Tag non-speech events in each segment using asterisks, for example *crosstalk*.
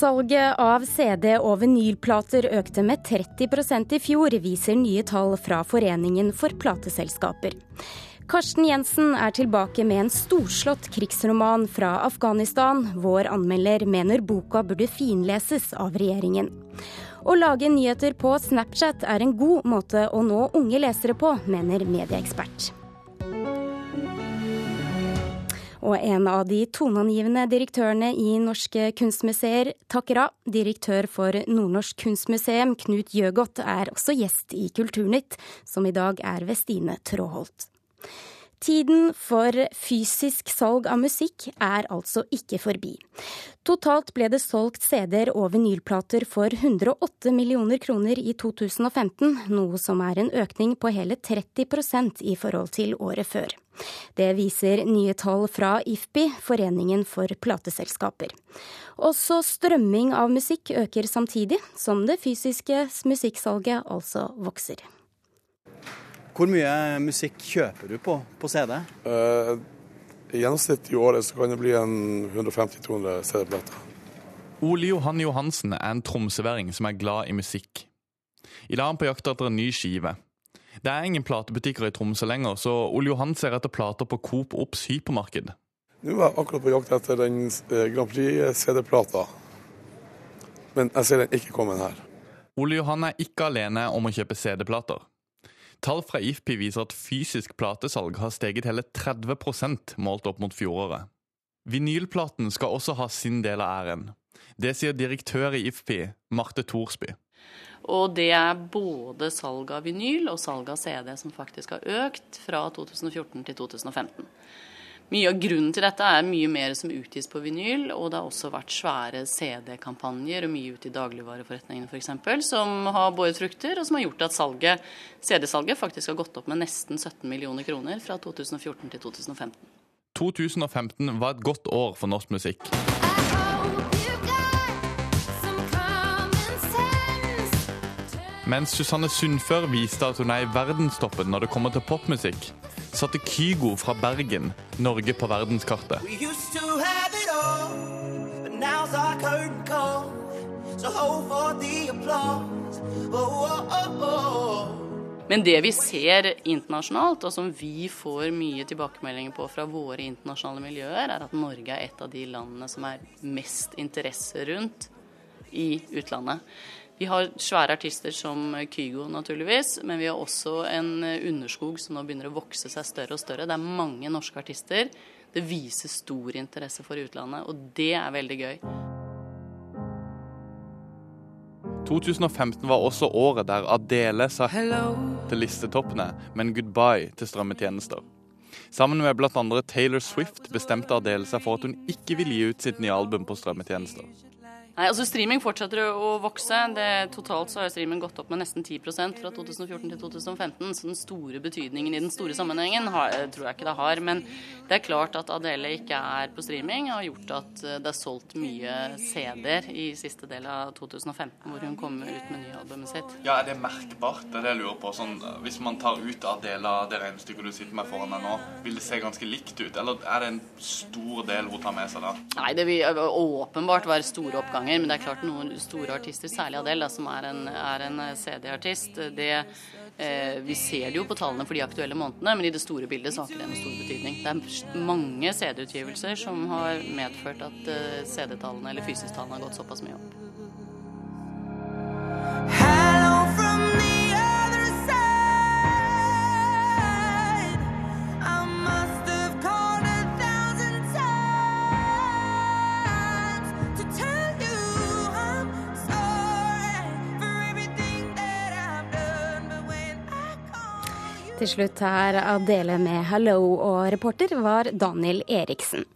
Salget av CD- og vinylplater økte med 30% i fjor, viser nye tall fra Foreningen for plateselskaper. Karsten Jensen er tilbake med en storslått krigsroman fra Afghanistan. Vår anmelder mener boka burde finleses av regjeringen. Å lage nyheter på Snapchat er en god måte å nå unge lesere på, mener medieekspert. Og en av de toneangivende direktørene i norske kunstmuseer takker av. Direktør for Nordnorsk kunstmuseum, Knut Gjøgodt, er også gjest i Kulturnytt, som i dag er ved Stine Tråholt. Tiden for fysisk salg av musikk er altså ikke forbi. Totalt ble det solgt CD-er og vinylplater for 108 millioner kroner i 2015, noe som er en økning på hele 30% i forhold til året før. Det viser nye tall fra IFPI, Foreningen for plateselskaper. Også strømming av musikk øker samtidig, som det fysiske musikksalget altså vokser. Hvor mye musikk kjøper du på på CD? Uh, I gjennomsnitt i året så kan det bli en 150-200 CD-plater. Ole Johan Johansen er en tromsøværing som er glad i musikk. I dag er han på jakt etter en ny skive. Det er ingen platebutikker i Tromsø lenger, så Ole Johan ser etter plater på Coop Obs hypermarked. Nå er jeg akkurat på jakt etter den eh, Grand Prix-CD-plata, men jeg ser den ikke komme her. Ole Johan er ikke alene om å kjøpe CD-plater. Tall fra IFPI viser at fysisk platesalg har steget hele 30% målt opp mot fjoråret. Vinylplaten skal også ha sin del av æren. Det sier direktør i IFPI, Marte Thorsby. Og det er både salg av vinyl og salg av CD som faktisk har økt fra 2014 til 2015. Mye av grunnen til dette er mye mer som utgis på vinyl, og det har også vært svære CD-kampanjer og mye ute i dagligvareforretningene f.eks. som har båret frukter, og som har gjort at CD-salget faktisk har gått opp med nesten 17 millioner kroner fra 2014 til 2015. 2015 var et godt år for norsk musikk. Mens Susanne Sundfør viste at hun er i verdenstoppen når det kommer til popmusikk, satte Kygo fra Bergen Norge på verdenskartet. Men det vi ser internasjonalt, og som vi får mye tilbakemeldinger på fra våre internasjonale miljøer, er at Norge er et av de landene som er mest interesse rundt i utlandet. Vi har svære artister som Kygo, naturligvis, men vi har også en underskog som nå begynner å vokse seg større og større. Det er mange norske artister. Det viser stor interesse for utlandet, og det er veldig gøy. 2015 var også året der Adele sa hello til listetoppene, men goodbye til strømmetjenester. Sammen med bl.a. Taylor Swift bestemte Adele seg for at hun ikke ville gi ut sitt nye album på strømmetjenester. Nei, altså Streaming fortsetter å vokse. Det, totalt så har streaming gått opp med nesten 10% fra 2014 til 2015. Så den store betydningen i den store sammenhengen har, tror jeg ikke det har. Men det er klart at Adele ikke er på streaming, har gjort at det er solgt mye CD-er i siste del av 2015, hvor hun kommer ut med nyalbumet sitt. Ja, Er det merkbart? Det er det jeg lurer på. Sånn, hvis man tar ut Adele av det regnestykket du sitter med foran deg nå, vil det se ganske likt ut? Eller er det en stor del hun tar med seg da? Nei, det vil åpenbart være store oppganger ganger. Men det er klart noen store artister, særlig Adele, som er en, en eh, CD-artist, det eh, Vi ser det jo på tallene for de aktuelle månedene, men i det store bildet så har ikke det noen stor betydning. Det er mange CD-utgivelser som har medført at eh, CD-tallene eller fysisk-tallene har gått såpass mye opp. Til slutt her Adele med 'Hello', og reporter var Daniel Eriksen.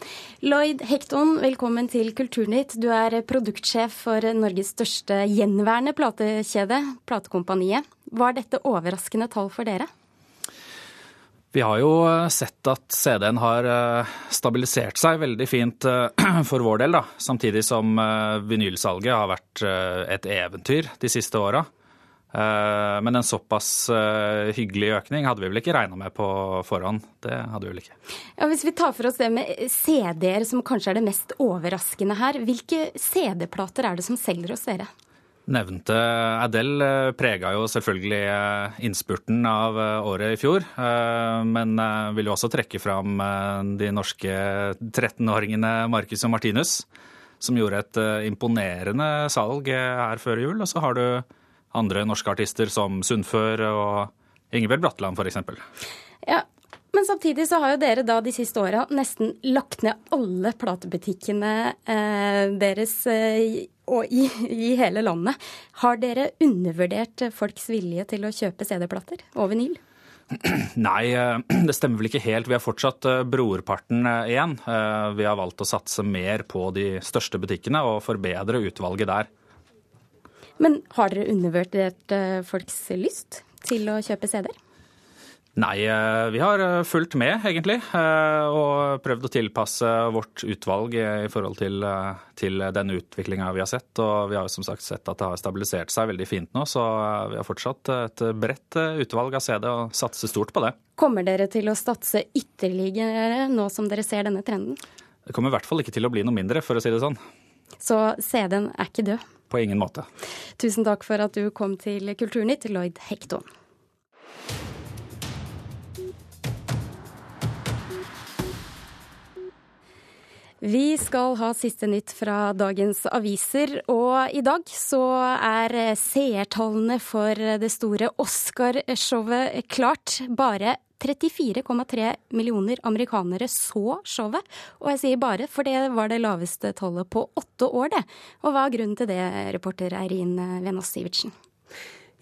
Lloyd Hekton, velkommen til Kulturnytt. Du er produktsjef for Norges største gjenværende platekjede, Platekompaniet. Var dette overraskende tall for dere? Vi har jo sett at CD-en har eh, stabilisert seg veldig fint eh, *clears throat* for vår del, da. Samtidig som eh, vinylsalget har vært et eventyr de siste åra. Eh, men en såpass eh, hyggelig økning hadde vi vel ikke regna med på forhånd. Det hadde vi vel ikke. Ja, hvis vi tar for oss det med CD-er, som kanskje er det mest overraskende her. Hvilke CD-plater er det som selger hos dere? Nevnte Adele eh, prega jo selvfølgelig innspurten av året i fjor. Men vil jo også trekke fram de norske 13-åringene Marcus og Martinus, som gjorde et imponerende salg her før jul. Og så har du andre norske artister som Sundfør og Ingebjørg Bratland f.eks. Ja, men samtidig så har jo dere da de siste åra nesten lagt ned alle platebutikkene eh, deres eh, og i, i, hele landet. Har dere undervurdert folks vilje til å kjøpe CD-plater og vinyl? Nei, eh, det stemmer vel ikke helt. Vi har fortsatt eh, brorparten eh, igjen. Vi har valgt å satse mer på de største butikkene og forbedre utvalget der. Men har dere undervurdert folks lyst til å kjøpe CD-er? Nei, eh, vi har eh, fulgt med, egentlig. Eh, og prøvd å tilpasse vårt utvalg i forhold til, til den utviklinga vi har sett. Og vi har som sagt sett at det har stabilisert seg veldig fint nå, så vi har fortsatt et bredt utvalg av CD og satser stort på det. Kommer dere til å satse ytterligere nå som dere ser denne trenden? Det kommer i hvert fall ikke til å bli noe mindre, for å si det sånn. Så CD-en er ikke død? På ingen måte. Tusen takk for at du kom til Kulturnytt, Lloyd Hekton. Vi skal ha siste nytt fra dagens aviser, og i dag så er seertallene for det store Oscar-showet klart. Bare 34,3 millioner amerikanere så showet. Og jeg sier bare, for det var det laveste tallet på åtte år, det. Og hva er grunnen til det, reporter Eirin Venås Sivertsen?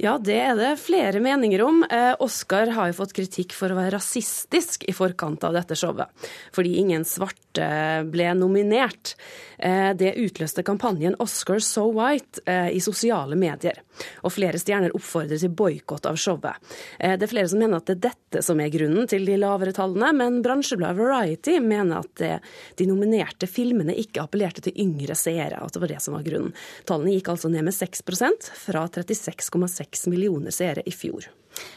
Ja, det er det flere meninger om. Eh, Oscar har jo fått kritikk for å være rasistisk i forkant av dette showet, fordi ingen svarte ble nominert. Eh, det utløste kampanjen Oscar So White eh, i sosiale medier, og flere stjerner oppfordrer til boikott av showet. Det er flere som mener at det er dette som er grunnen til de lavere tallene, men bransjebladet Variety mener at de nominerte filmene ikke appellerte til yngre seere, at det var det som var grunnen. Tallene gikk altså ned med 6% fra 36,6 seks millioner seere i fjor.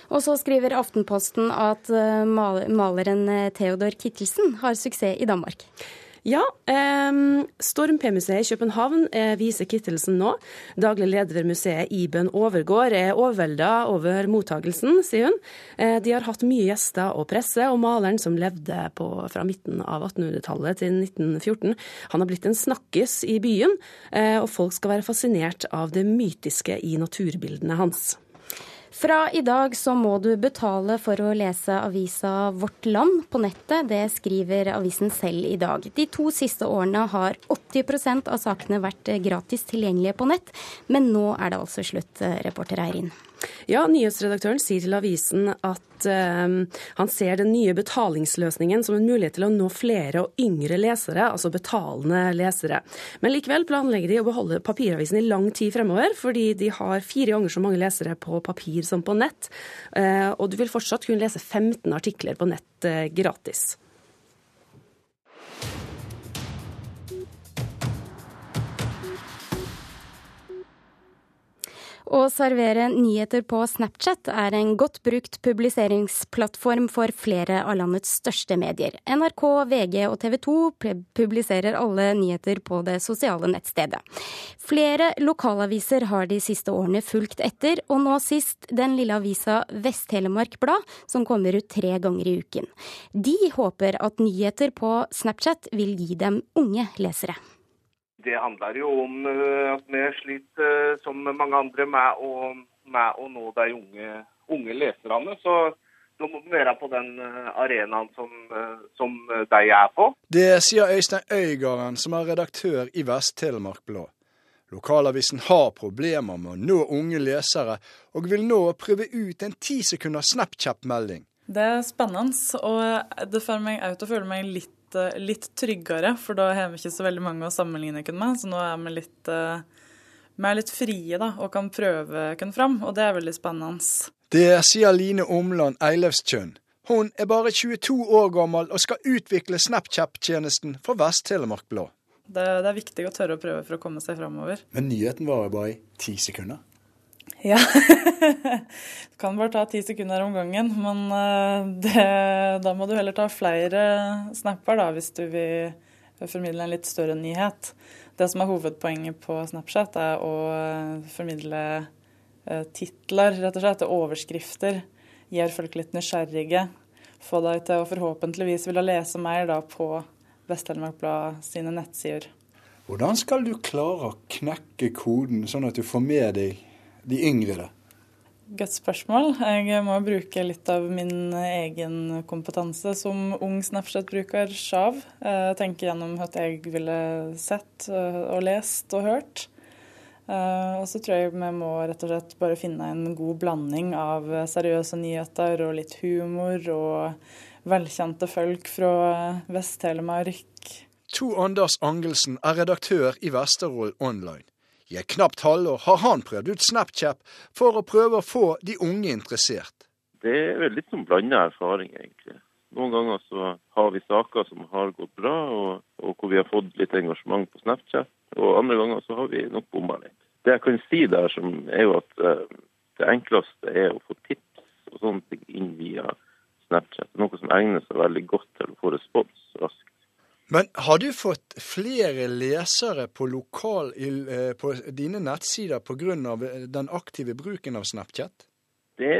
Og så skriver Aftenposten at eh, maleren eh, Theodor Kittelsen har suksess i Danmark. Ja, eh, Storm P-museet i København eh, viser Kittelsen nå. Daglig leder ved museet Iben Overgård er overvelda over mottagelsen, sier hun. Eh, de har hatt mye gjester og presse, og maleren som levde på, fra midten av 1800-tallet til 1914, han har blitt en snakkis i byen, eh, og folk skal være fascinert av det mytiske i naturbildene hans. Fra i dag så må du betale for å lese avisa Vårt Land på nettet. Det skriver avisen selv i dag. De to siste årene har 80% av sakene vært gratis tilgjengelige på nett, men nå er det altså slutt, reporter Eirin. Ja, nyhetsredaktøren sier til avisen at uh, han ser den nye betalingsløsningen som en mulighet til å nå flere og yngre lesere, altså betalende lesere. Men likevel planlegger de å beholde papiravisen i lang tid fremover, fordi de har fire ganger så mange lesere på papir som på nett. Uh, og du vil fortsatt kunne lese 15 artikler på nett uh, gratis. Å servere nyheter på Snapchat er en godt brukt publiseringsplattform for flere av landets største medier. NRK, VG og TV 2 publiserer alle nyheter på det sosiale nettstedet. Flere lokalaviser har de siste årene fulgt etter, og nå sist den lille avisa Vest-Telemark Blad, som kommer ut tre ganger i uken. De håper at nyheter på Snapchat vil gi dem unge lesere det handler jo om eh, at vi sliter, eh, som mange andre, med å, med å nå de unge, unge, leserne. Så da må vi være på den eh, arenaen som, som de er på. Det sier Øystein Øygarden, som er redaktør i Vest-Telemark Blad. Lokalavisen har problemer med å nå unge lesere, og vil nå prøve ut en ti sekunder Snapchat-melding. Det er spennende, og det får meg til å føle meg litt Eh, litt, tryggere, for da har vi ikke så veldig mange å sammenligne oss med. Så nå er vi litt, uh, vi er litt frie da, og kan prøve oss fram, og det er veldig spennende. Det sier Line Omland Eilevskjønn. Hun er bare 22 år gammel og skal utvikle Snapchat-tjenesten for Vest-Telemark Blå. Det, det, er viktig å tørre å prøve for å komme seg framover. Men nyheten varer bare i ti sekunder? Ja. *laughs* det kan bare ta ti sekunder om gangen, men eh, det, da må du heller ta flere snapper da, hvis du vil formidle en litt større nyhet. Det som er hovedpoenget på Snapchat, er å eh, formidle eh, titler, rett og slett, overskrifter. Gjør folk litt nysgjerrige. Få deg til å forhåpentligvis ville lese mer da på Vest-Telemark Blad sine nettsider. Hvordan skal du klare å knekke koden, sånn at du får med deg de yngre? Godt spørsmål. Jeg må bruke litt av min egen kompetanse som ung Snapchat-bruker sjav. Tenke gjennom hva jeg ville sett eh, og lest og hørt. Eh, og så tror jeg vi må rett og slett bare finne en god blanding av seriøse nyheter og litt humor og velkjente folk fra Vest-Telemark. To Anders Angelsen er redaktør i Vesterålen Online. I et knapt halvår har han prøvd ut Snapchat for å prøve å få de unge interessert. Det er vel litt som blanda erfaring, egentlig. Noen ganger så har vi saker som har gått bra, og, og, hvor vi har fått litt engasjement på Snapchat. Og andre ganger så har vi nok bomma litt. Det jeg kan si der, som er jo at uh, det enkleste er å få tips og sånne ting inn via Snapchat. Noe som egner seg veldig godt til å få respons raskt. Men har du fått flere lesere på, lokal, eh, på dine nettsider pga. Eh, den aktive bruken av Snapchat? Det,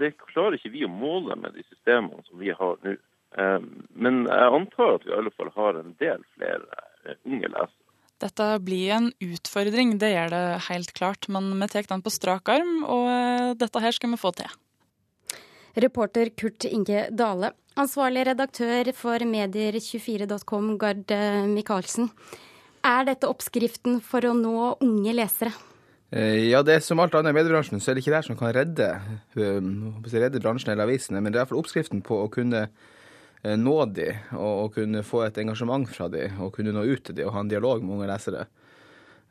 det, klarer ikke vi å måle med de systemene som vi har nå. Eh, men jeg antar at vi i alle fall har en del flere unge lesere. Dette blir en utfordring, det gjør det helt klart. Men vi tar den på strak arm, og dette her skal vi få til. Reporter Kurt Inge Dale. Ansvarlig redaktør for medier24.com, Gard eh, Michaelsen. Er dette oppskriften for å nå unge lesere? Eh, ja, det er som alt annet i mediebransjen, så er det ikke det som kan redde, eh, redde bransjen eller avisene. Men det er iallfall oppskriften på å kunne nå de, og, kunne få et engasjement fra de, og kunne nå ut til de og ha en dialog med unge lesere.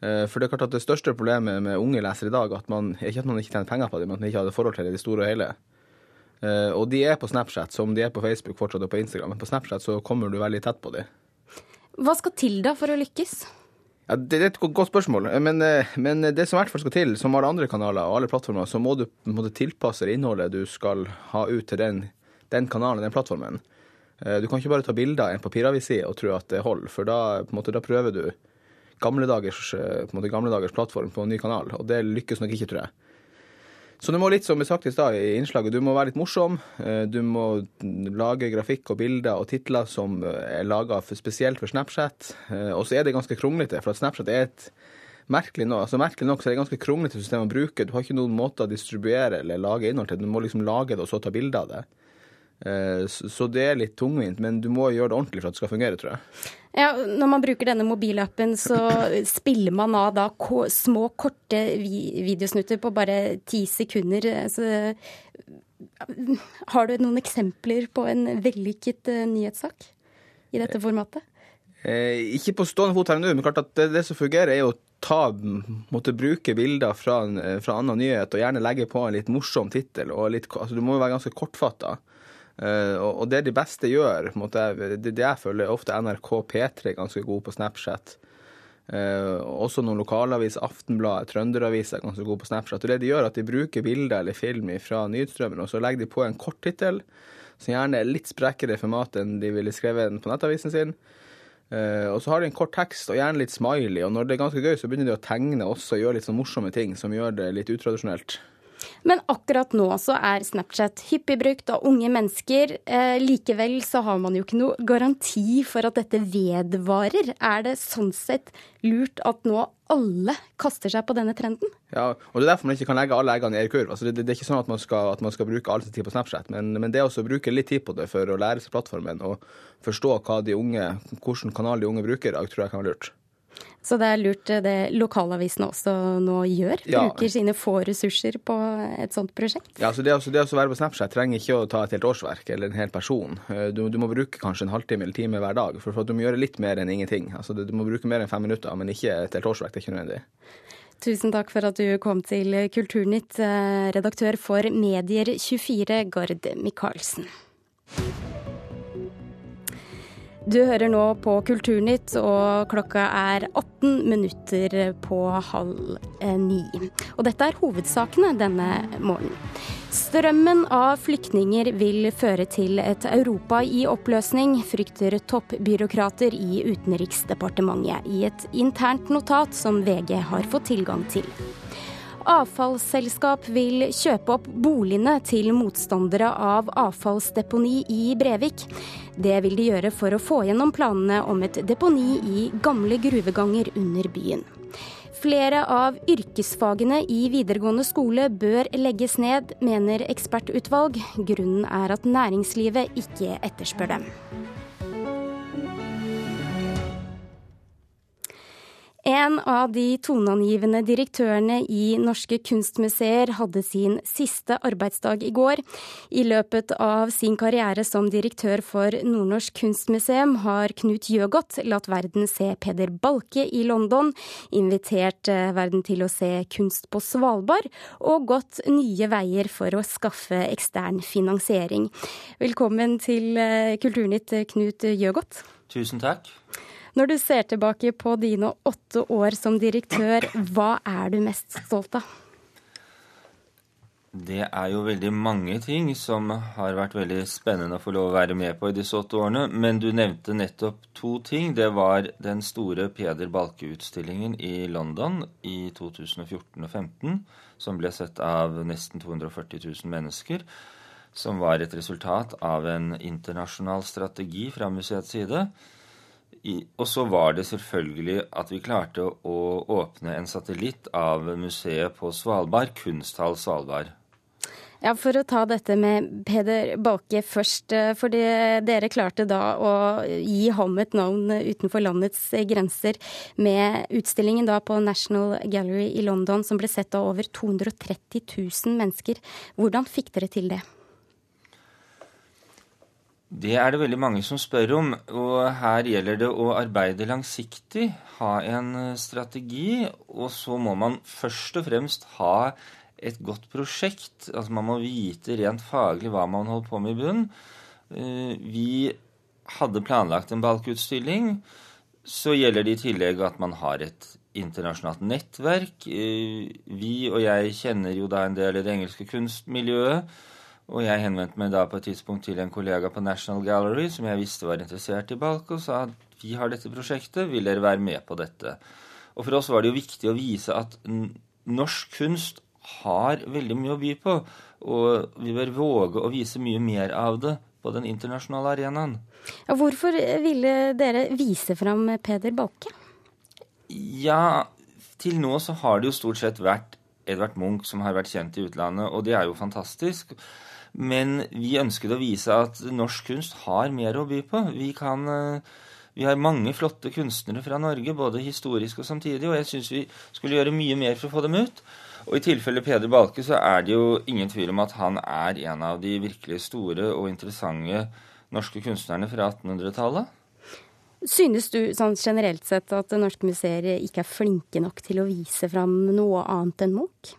For det er klart at det største problemet med unge lesere i dag at man, ikke at man ikke tjener penger på dem, men at man ikke har det forhold til det i det store og hele. Uh, og de er på Snapchat som de er på Facebook fortsatt og på Instagram. Men på Snapchat så kommer du veldig tett på dem. Hva skal til da for å lykkes? Ja, det, er et godt spørsmål. Men, eh, men, det som i hvert fall skal til, som alle andre kanaler og alle plattformer, så må du må tilpasse innholdet du skal ha ut til den, den kanalen, den plattformen. Du kan ikke bare ta bilder av en papiravis og tro at det holder, for da, måte, da prøver du gamle dagers, måte, gamle plattform på en ny kanal, og det lykkes nok ikke, tror jeg. Så du må litt som vi sagt i stad i innslaget, du må være litt morsom. Eh, du må lage grafikk og bilder og titler som eh, er laga spesielt for Snapchat. Eh, og så er det ganske kronglete, for at Snapchat er et merkelig, no, altså merkelig nok så er det et ganske kronglete system å bruke. Du har ikke noen måte å distribuere eller lage innhold til. Du må liksom lage det og så ta bilde av det. Eh, så det er litt tungvint, men du må gjøre det ordentlig for at det skal fungere, tror jeg. Ja, Når man bruker denne mobilappen, så spiller man av da små, korte videosnutter på bare ti sekunder. Så, har du noen eksempler på en vellykket uh, nyhetssak i dette formatet? Eh, ikke på stående fot her nå, men klart at det, det som fungerer, er å ta, måtte bruke bilder fra fra annen nyhet og gjerne legge på en litt morsom tittel. Altså, du må jo være ganske kortfatta. Uh, og det de beste gjør, det, jeg føler, er ofte NRK P3 ganske god på Snapchat. Uh, også noen lokalaviser, Aftenbladet, Trønderaviser er ganske gode på Snapchat. Og det de gjør, er at de bruker bilder eller film fra nyhetsstrømmen, og så legger de på en kort tittel, som gjerne er litt sprekkere format enn de ville skrevet på nettavisen sin. Uh, og så har de en kort tekst og gjerne litt smiley, og når det er ganske gøy, så begynner de å tegne også og gjøre litt sånn morsomme ting som gjør det litt utradisjonelt. Men akkurat nå så er Snapchat hyppig brukt av unge mennesker. Eh, likevel så har man jo ikke noe garanti for at dette vedvarer. Er det sånn sett lurt at nå alle kaster seg på denne trenden? Ja, og det er derfor man ikke kan legge alle eggene i en kurv. Altså det, det, er ikke sånn at man skal, at man skal bruke all sin tid på Snapchat, men, men det å bruke litt tid på det for å lære seg plattformen og forstå hva de unge, hvilken kanal de unge bruker, tror jeg kan være lurt. Så det er lurt eh, det lokalavisene også nå gjør? Ja. Bruker sine få ressurser på et sånt prosjekt? Ja, så det, det å være på Snapchat trenger ikke å ta et helt årsverk eller en hel person. Eh, du, du må bruke kanskje en halvtime eller time hver dag, for, for du må gjøre litt mer enn ingenting. Altså, du må bruke mer enn fem minutter, men ikke et helt årsverk. Det er ikke nødvendig. Tusen takk for at du kom til Kulturnytt, eh, redaktør for Medier24, Gard Michaelsen. Du hører nå på Kulturnytt, og klokka er 18 minutter på halv eh, ni. Og dette er hovedsakene denne morgenen. Strømmen av flyktninger vil føre til et Europa i oppløsning, frykter toppbyråkrater i Utenriksdepartementet i et internt notat som VG har fått tilgang til. Avfallsselskap vil kjøpe opp boligene til motstandere av avfallsdeponi i Brevik. Det vil de gjøre for å få gjennom planene om et deponi i gamle gruveganger under byen. Flere av yrkesfagene i videregående skole bør legges ned, mener ekspertutvalg. Grunnen er at næringslivet ikke etterspør dem. En av de toneangivende direktørene i norske kunstmuseer hadde sin siste arbeidsdag i går. I løpet av sin karriere som direktør for Nordnorsk kunstmuseum har Knut Gjøgodt latt verden se Peder Balke i London, invitert eh, verden til å se kunst på Svalbard, og gått nye veier for å skaffe ekstern finansiering. Velkommen til eh, Kulturnytt, Knut Gjøgodt. Tusen takk. Når du ser tilbake på dine åtte år som direktør, hva er du mest stolt av? Det er jo veldig mange ting som har vært veldig spennende å få lov å være med på i disse åtte årene. Men du nevnte nettopp to ting. Det var den store Peder Balke-utstillingen i London i 2014 og 2015, som ble sett av nesten 240 000 mennesker. Som var et resultat av en internasjonal strategi fra museets side. Og så var det selvfølgelig at vi klarte å åpne en satellitt av museet på Svalbard, Kunsthall Svalbard. Ja, For å ta dette med Peder Balke først. Eh, fordi dere klarte da å gi ham et navn utenfor landets grenser med utstillingen da på National Gallery i London som ble sett av over 230 000 mennesker. Hvordan fikk dere til det? Det er det veldig mange som spør om. Og her gjelder det å arbeide langsiktig, ha en eh, strategi. Og så må man først og fremst ha et godt prosjekt. Altså man må vite rent faglig hva man holder på med i bunnen. Eh, vi hadde planlagt en balkutstilling. Så gjelder det i tillegg at man har et internasjonalt nettverk. Eh, vi og jeg kjenner jo da en del i det engelske kunstmiljøet. Og jeg henvendte meg da på et tidspunkt til en kollega på National Gallery som jeg visste var interessert i Balk, og sa at vi har dette prosjektet, vil dere være med på dette? Og for oss var det jo viktig å vise at norsk kunst har veldig mye å by på, og vi bør våge å vise mye mer av det på den internasjonale arenaen. Hvorfor ville dere vise fram Peder Balke? Ja, til nå så har det jo stort sett vært Edvard Munch som har vært kjent i utlandet, og det er jo fantastisk. Men vi ønsket å vise at norsk kunst har mer å by på. Vi, kan, eh, vi har mange flotte kunstnere fra Norge, både historisk og samtidig, og jeg syns vi skulle gjøre mye mer for å få dem ut. Og i tilfelle Peder Balke så er det jo ingen tvil om at han er en av de virkelig store og interessante norske kunstnerne fra 1800-tallet. Synes du sånn generelt sett at norske museer ikke er flinke nok til å vise fram noe annet enn Munch?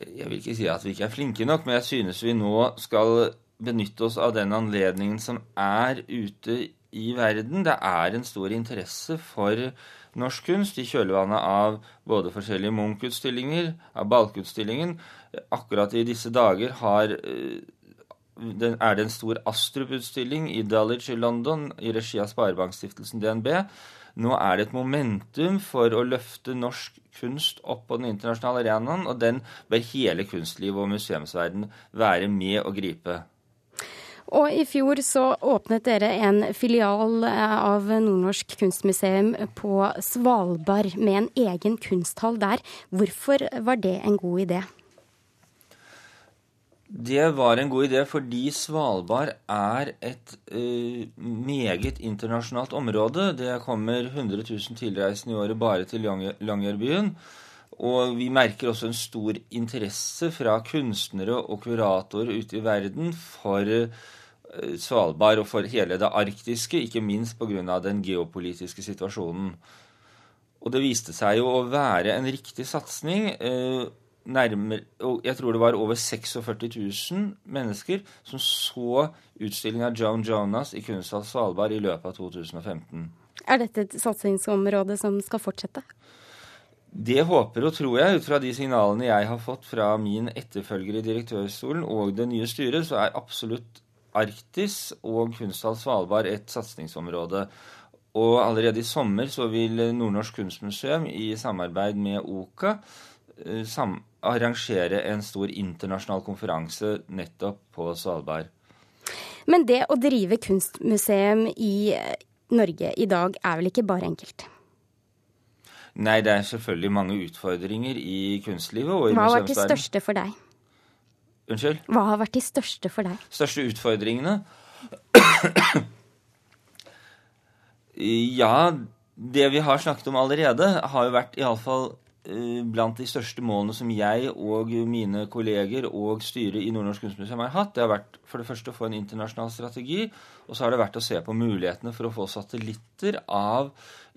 Jeg vil ikke si at vi ikke er flinke nok, men jeg synes vi nå skal benytte oss av den anledningen som er ute i verden. Det er en stor interesse for norsk kunst i kjølvannet av både forskjellige Munch-utstillinger, av Balke-utstillingen. Akkurat i disse dager har, eh, er det en stor Astrup-utstilling i Dulwich i London i regi av Sparebankstiftelsen DNB. Nå er det et momentum for å løfte norsk kunst opp på den internasjonale arenaen, og den bør hele kunstlivet og museumsverden være med å gripe. Og i fjor så åpnet dere en filial eh, av Nordnorsk kunstmuseum på Svalbard med en egen kunsthall der. Hvorfor var det en god idé? Det var en god idé fordi Svalbard er et uh, meget internasjonalt område. Det kommer 100 000 tilreisende i året bare til Longyearbyen. Og vi merker også en stor interesse fra kunstnere og kuratorer ute i verden for uh, Svalbard og for hele det arktiske, ikke minst pga. den geopolitiske situasjonen. Og det viste seg jo å være en riktig satsing. Uh, nærmere Jeg tror det var over 46 000 mennesker som så utstillingen av Joan Jonas i Kunsthall Svalbard i løpet av 2015. Er dette et satsingsområde som skal fortsette? Det håper og tror jeg, ut fra de signalene jeg har fått fra min etterfølger i direktørstolen og det nye styret, så er absolutt Arktis og Kunsthall Svalbard et satsingsområde. Og allerede i sommer så vil Nordnorsk Kunstmuseum i samarbeid med OKA arrangere en stor internasjonal konferanse nettopp på Svalbard. Men det å drive kunstmuseum i eh, Norge i dag er vel ikke bare enkelt? Nei, det er selvfølgelig mange utfordringer i kunstlivet og i Hva har vært de største for deg? Unnskyld? Hva har vært de største for deg? Største utfordringene? *clears throat* ja, det vi har snakket om allerede, har jo vært iallfall blant de største målene som jeg og mine kolleger og styret i Nordnorsk Kunstmuseum har hatt. Det har vært for det første å få en internasjonal strategi, og så har det vært å se på mulighetene for å få satellitter av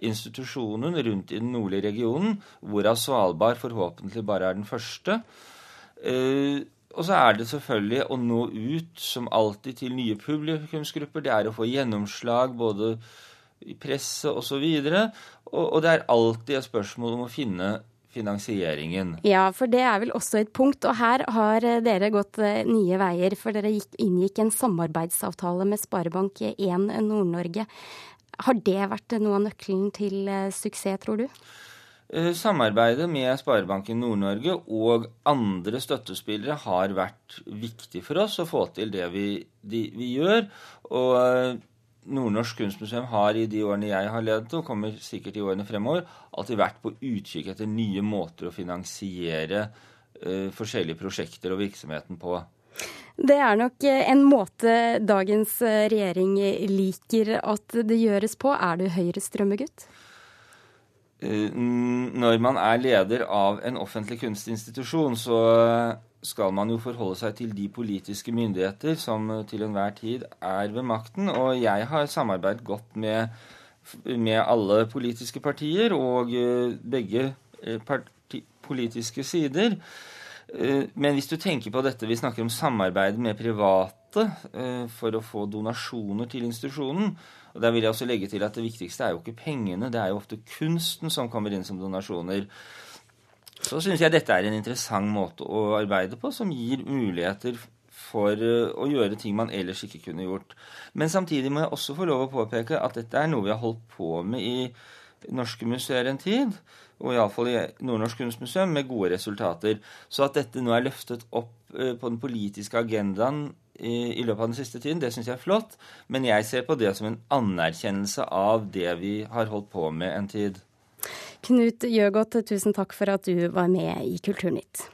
institusjonen rundt i den nordlige regionen, hvorav Svalbard forhåpentlig bare er den første. Uh, og så er det selvfølgelig å nå ut, som alltid, til nye publikumsgrupper. Det er å få gjennomslag både i presse osv. Og, og, og det er alltid et spørsmål om å finne finansieringen. Ja, for det er vel også et punkt. Og her har dere gått eh, nye veier, for dere inngikk en samarbeidsavtale med Sparebank1 Nord-Norge. Har det vært noe av nøkkelen til eh, suksess, tror du? Eh, samarbeidet med Sparebanken Nord-Norge og andre støttespillere har vært viktig for oss å få til det vi, de, vi gjør. Og eh, Nordnorsk Kunstmuseum har i de årene jeg har ledet, og kommer sikkert i årene fremover, alltid vært på utkikk etter nye måter å finansiere uh, forskjellige prosjekter og virksomheten på. Det er nok en måte dagens regjering liker at det gjøres på. Er du Høyres drømmegutt? Uh, når man er leder av en offentlig kunstinstitusjon, så skal man jo forholde seg til de politiske myndigheter som til enhver tid er ved makten. Og jeg har samarbeidet godt med, med alle politiske partier og eh, begge eh, parti, politiske sider. Men hvis du tenker på dette, vi snakker om samarbeid med private for å få donasjoner til institusjonen, og Der vil jeg også legge til at det viktigste er jo ikke pengene, det er jo ofte kunsten som kommer inn som donasjoner. Så syns jeg dette er en interessant måte å arbeide på, som gir muligheter for eh, å gjøre ting man ellers ikke kunne gjort. Men samtidig må jeg også få lov å påpeke at dette er noe vi har holdt på med i norske museer en tid, og iallfall i Nordnorsk Kunstmuseum, med gode resultater. Så at dette nå er løftet opp eh, på den politiske agendaen i, løpet av den siste tiden. Det syns jeg er flott. Men jeg ser på det som en anerkjennelse av det vi har holdt på med en tid. Knut Gjøgodt, tusen takk for at du var med i Kulturnytt.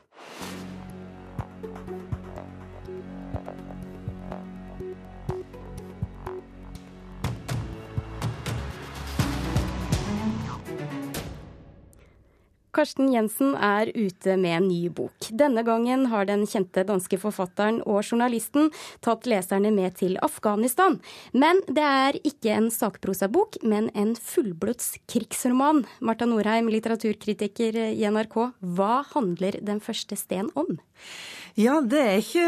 Karsten Jensen er ute med en ny bok. Denne gangen har den kjente danske forfatteren og journalisten tatt leserne med til Afghanistan. Men det er ikke en sakprosabok, men en fullblods krigsroman. Marta Norheim, litteraturkritiker i NRK, hva handler Den første sten om? Ja, det er ikke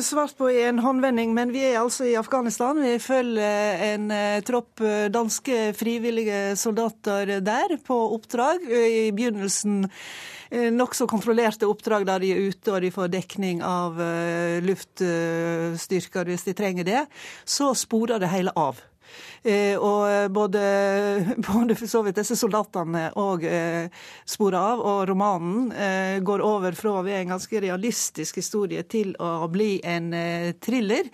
svart på i en håndvending, men vi er altså i Afghanistan. Vi følger en eh, tropp eh, danske frivillige soldater der på oppdrag. I begynnelsen eh, nokså kontrollerte oppdrag der de er ute og de får dekning av luftstyrker hvis de trenger det. Så sporer det hele av. Eh, og både, *laughs* både for så vidt disse soldatene òg eh, sporer av, og romanen eh, går over fra å være en ganske realistisk historie til å bli en thriller.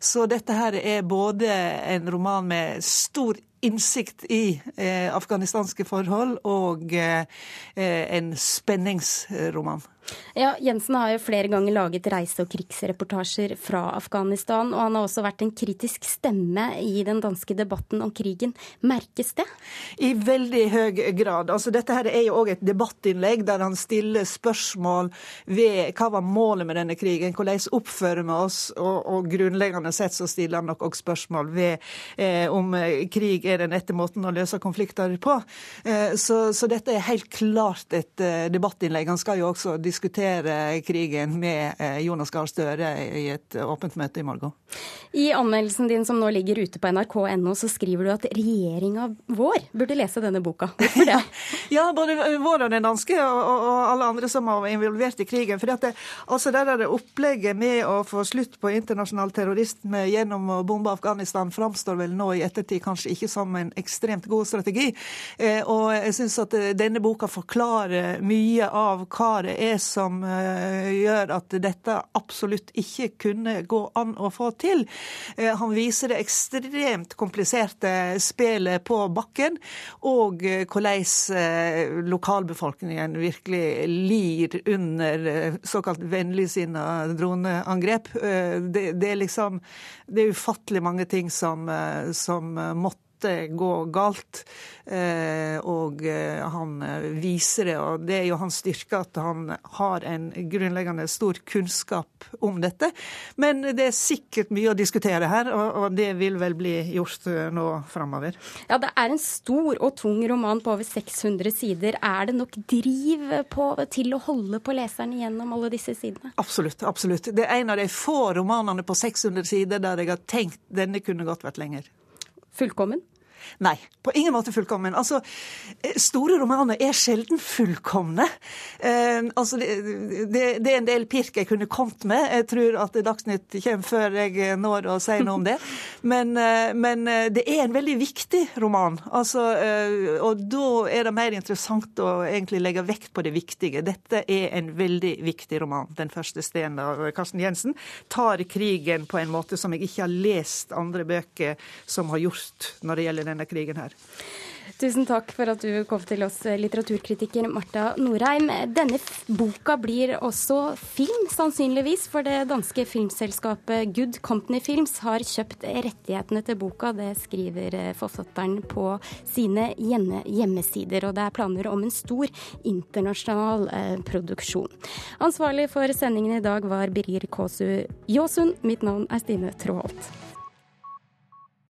Så dette her er både en roman med stor innsikt i eh, afghanistanske forhold og eh, en spenningsroman. Ja, Jensen har jo flere ganger laget reise- og krigsreportasjer fra Afghanistan, og han har også vært en kritisk stemme i den danske debatten om krigen. Merkes det? I veldig høy grad. Altså, dette her er jo òg et debattinnlegg der han stiller spørsmål ved hva var målet med denne krigen, hvordan oppfører vi oss, og, og grunnleggende sett så stiller han nok òg spørsmål ved eh, om krig er den rette måten å løse konflikter på. Så, så dette er helt klart et debattinnlegg. Han skal jo også diskutere krigen med Jonas Gahr Støre i et åpent møte i morgen. I anmeldelsen din som nå ligger ute på nrk.no, så skriver du at regjeringa vår burde lese denne boka. Hvorfor det? *laughs* ja, både vår og den danske, og, og, alle andre som var involvert i krigen. For det, altså det opplegget med å få slutt på internasjonal terrorisme gjennom å bombe Afghanistan framstår vel nå i ettertid kanskje ikke som en ekstremt god strategi. Eh, og jeg syns at eh, denne boka forklarer mye av hva det er som eh, gjør at dette absolutt ikke kunne gå an å få til. Han viser det ekstremt kompliserte spelet på bakken, og hvordan lokalbefolkningen virkelig lir under såkalt vennligsinna droneangrep. Det, det, er liksom Det er ufattelig mange ting som, som måtte gå galt. Eh, og eh, han eh, viser det, og det er jo hans styrke at han har en grunnleggende stor kunnskap om dette. Men det er sikkert mye å diskutere her, og det vil vel bli gjort nå framover. Ja, det er en stor og tung roman på over 600 sider. Er det nok driv på, til å holde på leseren gjennom alle disse sidene? Absolutt. absolutt. Det er en av de få romanene på 600 sider der jeg har tenkt denne kunne godt vært lenger. Fullkommen? Nei, på ingen måte fullkommen. Altså, eh, store romaner er sjelden fullkomne. Eh, altså, det, det, det, er en del pirk jeg kunne kommet med. Jeg tror at Dagsnytt kommer før jeg når å si noe om det. *laughs* Men, eh, men eh, det er en veldig viktig roman. Altså, eh, og da er det mer interessant å egentlig legge vekt på det viktige. Dette er en veldig viktig roman. Den første stenen av Karsten Jensen tar krigen på en måte som jeg ikke har lest andre bøker som har gjort når det gjelder denne krigen her. Tusen takk for at du kom til oss, litteraturkritiker Marta Norheim. Denne boka blir også film, sannsynligvis, for det danske filmselskapet Good Company Films har kjøpt rettighetene til boka. Det skriver forfatteren på sine hjemmesider, og det er planer om en stor internasjonal eh, produksjon. Ansvarlig for sendingen i dag var Birger Kåsu Jåsund. Mitt navn er Stine Tråholt.